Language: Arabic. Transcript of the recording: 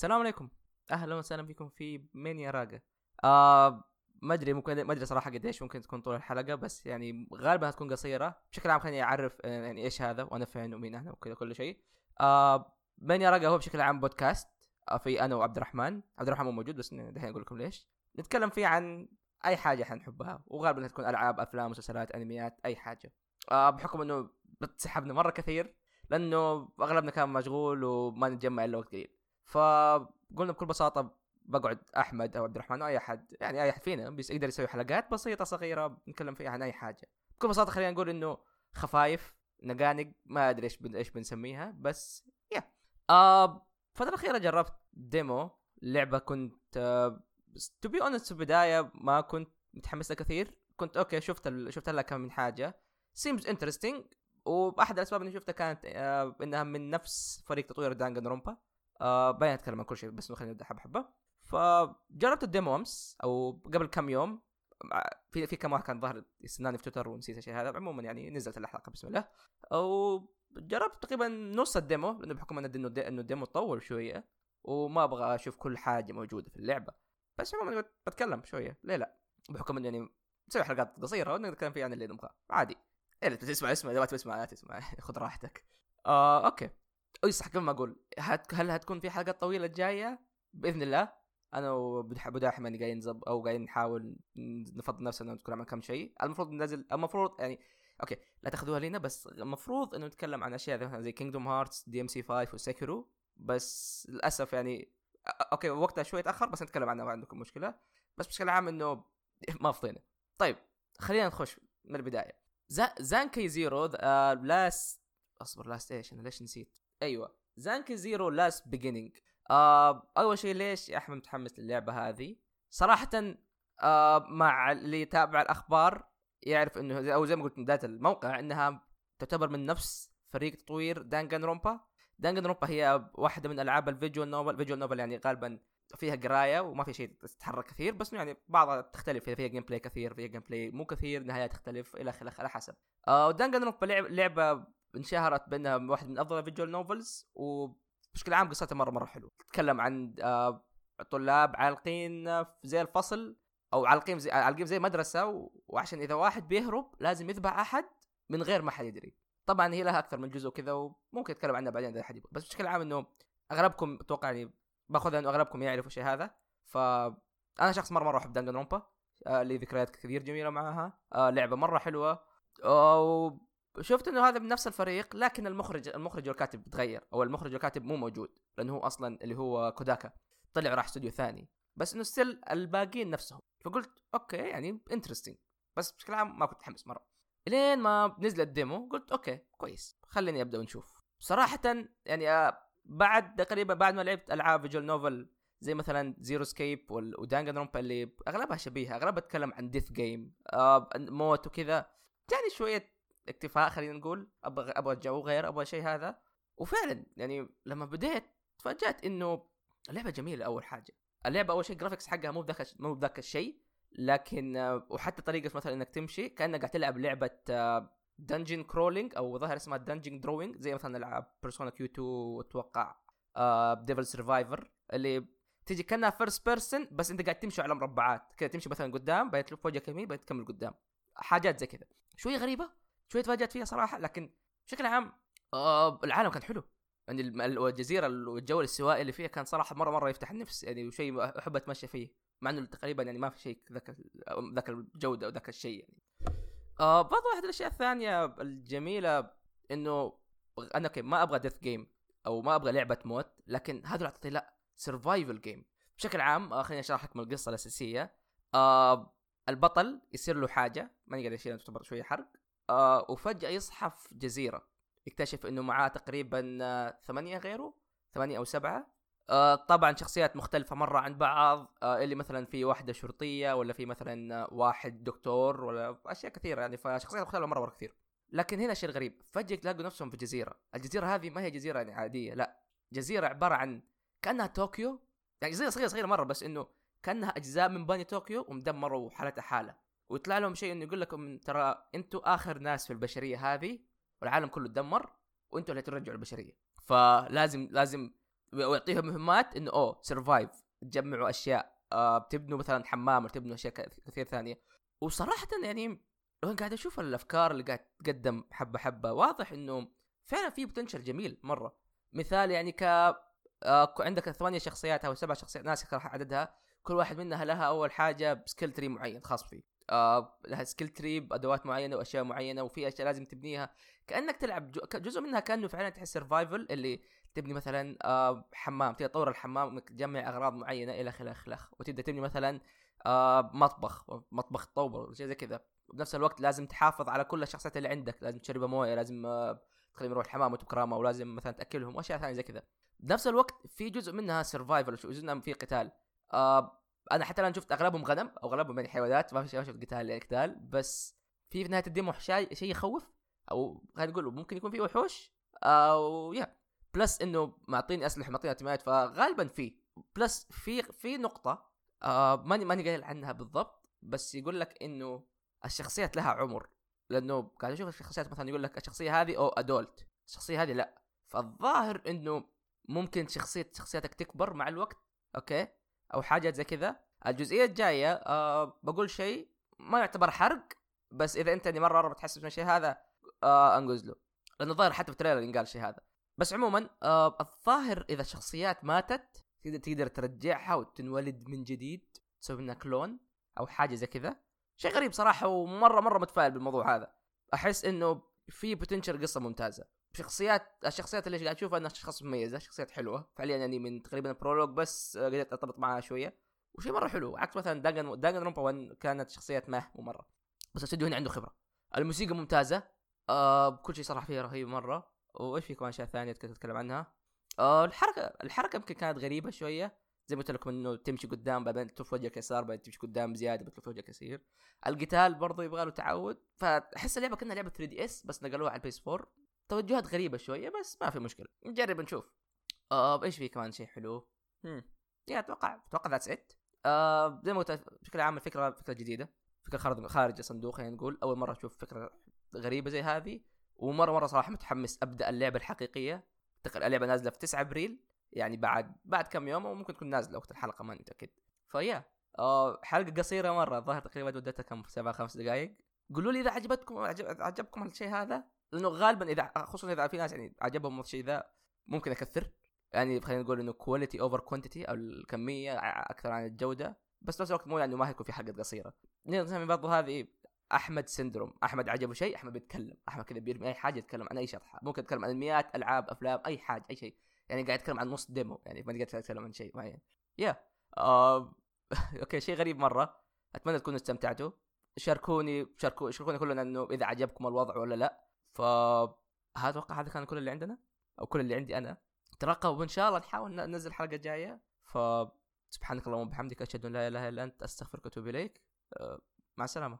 السلام عليكم. أهلا وسهلا بكم في مانيا راجا آه ما أدري ممكن ما أدري صراحة قديش ممكن تكون طول الحلقة بس يعني غالبا هتكون قصيرة. بشكل عام خليني أعرف آه، يعني إيش هذا وأنا فين ومين أنا وكذا كل شيء. آه مانيا راجا هو بشكل عام بودكاست آه في أنا وعبد الرحمن. عبد الرحمن مو موجود بس دحين أقول لكم ليش. نتكلم فيه عن أي حاجة إحنا نحبها وغالبا تكون ألعاب أفلام مسلسلات أنميات أي حاجة. آه بحكم إنه سحبنا مرة كثير لأنه أغلبنا كان مشغول وما نتجمع إلا وقت قليل. فقلنا بكل بساطة بقعد أحمد أو عبد الرحمن أو أي احد يعني أي احد فينا يقدر يسوي حلقات بسيطة صغيرة نتكلم فيها عن أي حاجة. بكل بساطة خلينا نقول إنه خفايف نقانق ما أدري إيش بن إيش بنسميها بس يا آه الفترة الأخيرة جربت demo لعبة كنت to be honest في البداية ما كنت متحمس لها كثير. كنت okay شفت ال... شفت لها كم من حاجة. seems interesting وأحد الأسباب إني شفتها كانت آه إنها من نفس فريق تطوير Danganronpa آه بعدين أتكلم عن كل شيء بس خلينا نبدا حبه حبه فجربت ال demo أمس أو قبل كم يوم في في كم واحد كان ظاهر يستناني في تويتر ونسيت الشيء هذا. عموما يعني نزلت الحلقة بسم الله. وجربت تقريبا نص ال demo لأنه بحكم إنه ال demo طول شوية وما أبغى أشوف كل حاجة موجودة في اللعبة. بس عموما بتكلم شوية. ليه لا؟ بحكم إنه يعني نسوي حلقات قصيرة ونتكلم فيها عن اللي نبغاه. عادي. اذا تسمع اسمع إذا ما تسمع لا تسمع. خذ راحتك. آه okay. اي صح قبل ما أقول هل هتكون في حلقات طويلة جاية؟ بإذن الله. أنا وأبو داحم يعني قاعدين نزب أو قاعدين نحاول نفضي نفسنا نتكلم عن كم شيء. المفروض ننزل المفروض يعني okay لا تاخذوها علينا بس المفروض إنه نتكلم عن أشياء زي Kingdom Hearts DMC 5 و Sekiro بس للأسف يعني okay وقتها شوي تأخر بس نتكلم عنها ما عندكم مشكلة. بس بشكل عام إنه ما فضينا طيب خلينا نخش من البداية. Zanki Zero آه Last أصبر Last إيش؟ أنا ليش نسيت؟ أيوه. Zanki Zero Last Beginning آه أول شيء ليش يا أحمد متحمس للعبة هذه؟ صراحة آه مع اللي يتابع الأخبار يعرف إنه أو زي ما قلت من بداية الموقع إنها تعتبر من نفس فريق تطوير Danganronpa Danganronpa هي واحدة من ألعاب ال visual novel visual novel يعني غالبا فيها قراية وما في شيء تتحرك كثير بس يعني بعضها تختلف. فيها gameplay كثير فيها gameplay مو كثير نهايات تختلف إلى آخره على حسب. آه و Danganronpa لعبة انشهرت بانها واحد من أفضل ال visual novels وبشكل عام قصتها مره مرة حلوة. تتكلم عن آه طلاب عالقين زي الفصل أو عالقين زي عالقين زي مدرسة وعشان إذا واحد بيهرب لازم يذبح أحد من غير ما حد يدري. طبعا هي لها أكثر من جزء وكذا وممكن نتكلم عنها بعدين إذا حد بس بشكل عام إنه أغلبكم أتوقع يعني باخذها إنه أغلبكم يعرفوا الشيء هذا. ف أنا شخص مره مرة أحب Danganronpa آه لي ذكريات كثير جميلة معها آه لعبة مرة حلوة آه شفت إنه هذا من نفس الفريق لكن المخرج المخرج والكاتب تغير أو المخرج والكاتب مو موجود لأنه هو أصلا اللي هو كوداكا طلع راح استوديو ثاني. بس إنه still الباقيين نفسهم. فقلت okay يعني interesting بس بشكل عام ما كنت متحمس مرة. إلين ما نزل ال demo قلت okay كويس. خليني أبدأ ونشوف. صراحة يعني آه، بعد تقريبا بعد ما لعبت ألعاب visual novel زي مثلا Zero Escape و Danganronpa اللي أغلبها شبيهة أغلبها تتكلم عن death game آه موت وكذا جاني شوية اكتفاء خلينا نقول أبغى أبغى جو غير أبغى شيء هذا. وفعلا يعني لما بديت تفاجأت إنه اللعبة جميلة أول حاجة. اللعبة أول شيء graphics حقها مو بذاك مو بذاك الشيء لكن آه، وحتى طريقة مثلا إنك تمشي كانك قاعد تلعب لعبة dungeon crawling أو ظاهر اسمها dungeon drawing زي مثلا العاب Persona Q 2 وأتوقع Devil Survivor اللي تيجي كأنها first person بس أنت قاعد تمشي على مربعات. كذا تمشي مثلا قدام بعدين تلف وجهك يمين بعدين تكمل قدام. حاجات زي كذا. شوية غريبة شوية تفاجأت فيها صراحة لكن بشكل عام آه العالم كان حلو. يعني الجزيره والجو الاستوائي اللي فيها كان صراحة مرة مرة يفتح النفس. يعني شيء أحب أتمشى فيه مع إنه تقريبا يعني ما في شيء ذاك ذاك الجودة وذاك الشيء يعني. آه برضو واحد الأشياء الثانية الجميلة إنه أنا okay ما أبغى death game أو ما أبغى لعبة موت لكن هذا اعطيتي لا survival game بشكل عام آه خليني اشرح لكم القصة الأساسية. آه البطل يصير له حاجة ماني قادر أشيل تعتبر شوية حرق. آه وفجأة يصحى في جزيرة يكتشف إنه معاه تقريبا آه ثمانية غيره ثمانية أو سبعة. آه طبعا شخصيات مختلفة مرة عن بعض. آه اللي مثلا في واحدة شرطية ولا في مثلا واحد دكتور ولا أشياء كثيرة يعني فشخصيات مختلفة مرة مرة كثير. لكن هنا شيء غريب فجأة تلاقوا نفسهم في جزيرة. الجزيرة هذه ما هي جزيرة يعني عادية لا. جزيرة عبارة عن كأنها طوكيو. يعني جزيرة صغيرة صغيرة مرة بس إنه كأنها أجزاء من بني طوكيو ومدمرة وحالتها حالة. ويطلع لهم شيء إنه يقول لكم ترى أنتوا آخر ناس في البشرية هذه والعالم كله تدمر وأنتوا اللي ترجعوا البشرية. فلازم لازم ويعطيهم مهمات إنه أوه سرفايف تجمعوا أشياء آه بتبنوا مثلا حمام وتبنوا أشياء كثير ثانية. وصراحه يعني لو قاعد أشوف الأفكار اللي قاعد تقدم حبة حبة واضح إنه فعلا في بوتنشل جميل مرة. مثال يعني ك آه عندك ثمانية شخصيات أو سبع شخصيات ناسي عددها كل واحد منها لها أول حاجة skill tree معين خاص فيه. آه لها skill tree بأدوات معينة وأشياء معينة وفي أشياء لازم تبنيها. كأنك تلعب جزء منها كأنه فعلا تحس survival اللي تبني مثلا آه حمام تطور الحمام تجمع أغراض معينة إلى اخره اخره وتبدأ تبني مثلا آه مطبخ مطبخ تطور شيء زي كذا. بنفس الوقت لازم تحافظ على كل الشخصيات اللي عندك. لازم تشربها موية لازم تخليهم يروح الحمام وتكرامه ولازم مثلا تأكلهم وأشياء ثانية زي كذا. بنفس الوقت في جزء منها survival جزء منها في قتال. أنا حتى الآن شفت أغلبهم غنم أو أغلبهم يعني حيوانات ما في شيء شفت قتال يعني قتال بس في في نهاية ال demo شيء يخوف أو خلينا نقول ممكن يكون في وحوش أو yeah plus إنه معطيني أسلحة معطيني اعتمادات فغالبا في. plus في في نقطة آه ماني ماني قايل عنها بالضبط بس يقول لك إنه الشخصيات لها عمر. لأنه قاعد أشوف الشخصيات مثلا يقول لك الشخصية هذه أو adult الشخصية هذه لا. فالظاهر إنه ممكن شخصيه شخصيتك تكبر مع الوقت okay؟ أو حاجة زي كذا. الجزئية الجاية أه بقول شيء ما يعتبر حرق بس إذا أنت مرة مرة بتحسس من الشيء هذا أه أنقز له. لأنه الظاهر حتى في ال trailer ينقال الشيء هذا. بس عموما أه الظاهر إذا الشخصيات ماتت تقدر تقدر ترجعها وتنولد من جديد تسوي منها clone أو حاجة زي كذا. شيء غريب صراحة ومره مرة متفائل بالموضوع هذا. أحس إنه في potential قصة ممتازة. شخصيات الشخصيات اللي قاعد اشوفها إنها شخص مميزه شخصيات حلوة. فعليا يعني من تقريبا ال prologue بس قدرت أرتبط معها شوية. وشيء مرة حلو عكس مثلا دانجن Danganronpa 1 كانت شخصيات meh مرة. بس الاستوديو هنا عنده خبرة. الموسيقى ممتازة آه كل شيء صراحة فيها رهيب مرة. وإيش في كمان اشياء ثانية كنت أتكلم عنها؟ آه الحركة الحركة يمكن كانت غريبة شوية. زي ما قلت لكم إنه تمشي قدام بعدين تلف وجهك يسار بعدين تمشي قدام زيادة بتلف وجهك يسار القتال برضه يبغى له تعود. فأحس اللعبة كأنها لعبة 3DS بس نقلوها على ال PS 4 توجهات غريبة شوية بس ما في مشكلة. نجرب نشوف. آه إيش في كمان شيء حلو؟ هم. yeah أتوقع أتوقع that's it آه زي ما قلت بشكل عام الفكرة فكرة جديدة. فكرة خارج خارج الصندوق خلينا نقول. أول مرة أشوف فكرة غريبة زي هذه. ومرة مرة صراحة متحمس أبدأ اللعبة الحقيقية. اللعبة نازلة في 9 أبريل يعني بعد بعد كم يوم وممكن تكون نازلة وقت الحلقة ماني متأكد. ف yeah. آه حلقة قصيرة مرة الظاهر تقريبا مدتها كم؟ سبع خمس دقائق قولوا لي إذا عجبتكم عجبكم الشيء هذا؟ لأنه غالبا إذا خصوصا إذا في ناس يعني عجبهم الشيء ذا ممكن أكثر. يعني خلينا نقول إنه quality over quantity أو الكمية أكثر عن الجودة. بس نفس الوقت مو يعني ما حيكون في حلقه قصيرة. برضه هذه أحمد syndrome أحمد عجبه شيء أحمد بيتكلم أحمد كذا بيرمي أي حاجة يتكلم عن أي شطحه ممكن يتكلم عن مئات ألعاب أفلام أي حاجة أي شيء. يعني قاعد يتكلم عن نص ديمو يعني ما قاعد يتكلم عن شيء معين. يا آه... أوكي شيء غريب مرة. أتمنى تكونوا استمتعتوا. شاركوني شاركوني كلنا إنه إذا عجبكم الوضع ولا لا. ف هذا أتوقع هذا كان كل اللي عندنا أو كل اللي عندي أنا. ترقبوا وإن شاء الله نحاول ننزل الحلقة الجاية. ف سبحانك اللهم وبحمدك أشهد أن لا إله إلا أنت أستغفرك وأتوب إليك. أه مع السلامة.